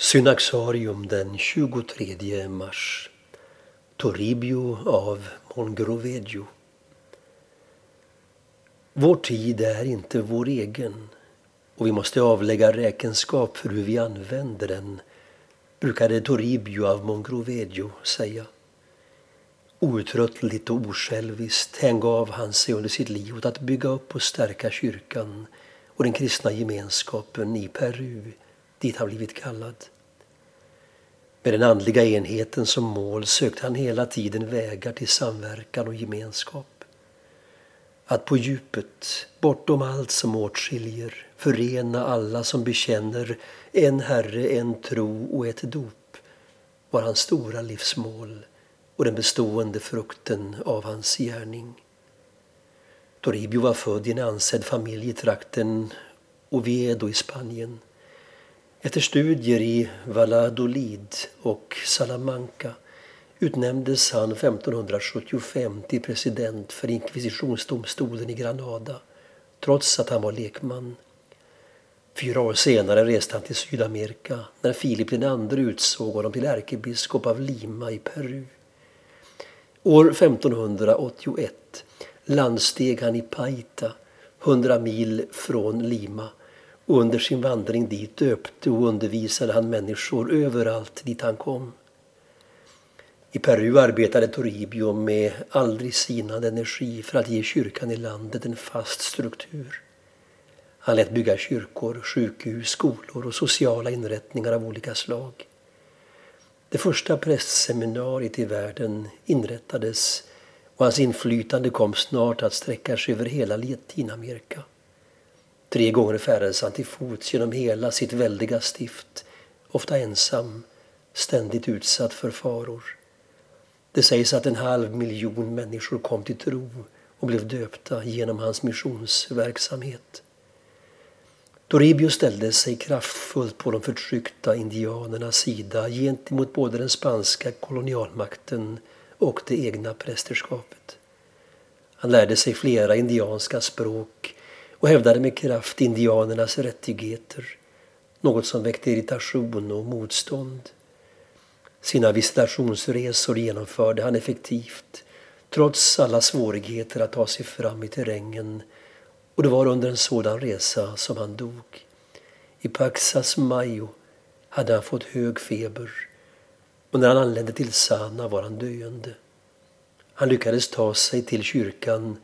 Synaxarium den 23 mars. Toribio av Mongrovedio. Vår tid är inte vår egen och vi måste avlägga räkenskap för hur vi använder den, brukade Toribio av Mongrovedio säga. Outtröttligt och osjälviskt hängav han sig under sitt liv åt att bygga upp och stärka kyrkan och den kristna gemenskapen i Peru dit han blivit kallad. Med den andliga enheten som mål sökte han hela tiden vägar till samverkan och gemenskap. Att på djupet, bortom allt som åtskiljer, förena alla som bekänner en Herre, en tro och ett dop var hans stora livsmål och den bestående frukten av hans gärning. Toribio var född i en ansedd familj i trakten Oviedo i Spanien. Efter studier i Valladolid och Salamanca utnämndes han 1575 till president för inkvisitionsdomstolen i Granada trots att han var lekman. Fyra år senare reste han till Sydamerika när Filip II utsåg honom till ärkebiskop av Lima i Peru. År 1581 landsteg han i Paita, hundra mil från Lima och under sin vandring dit döpte och undervisade han människor överallt dit han kom. I Peru arbetade Toribio med aldrig sinande energi för att ge kyrkan i landet en fast struktur. Han lät bygga kyrkor, sjukhus, skolor och sociala inrättningar av olika slag. Det första prästseminariet i världen inrättades och hans inflytande kom snart att sträcka sig över hela Latinamerika. Tre gånger färdades han till fots genom hela sitt väldiga stift, ofta ensam, ständigt utsatt för faror. Det sägs att en halv miljon människor kom till tro och blev döpta genom hans missionsverksamhet. Toribio ställde sig kraftfullt på de förtryckta indianernas sida gentemot både den spanska kolonialmakten och det egna prästerskapet. Han lärde sig flera indianska språk och hävdade med kraft indianernas rättigheter, något som väckte irritation och motstånd. Sina visitationsresor genomförde han effektivt trots alla svårigheter att ta sig fram i terrängen och det var under en sådan resa som han dog. I Paxas Mayo hade han fått hög feber och när han anlände till Sana var han döende. Han lyckades ta sig till kyrkan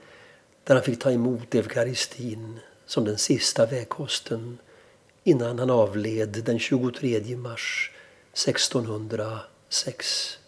där han fick ta emot eukaristin som den sista vägkosten innan han avled den 23 mars 1606.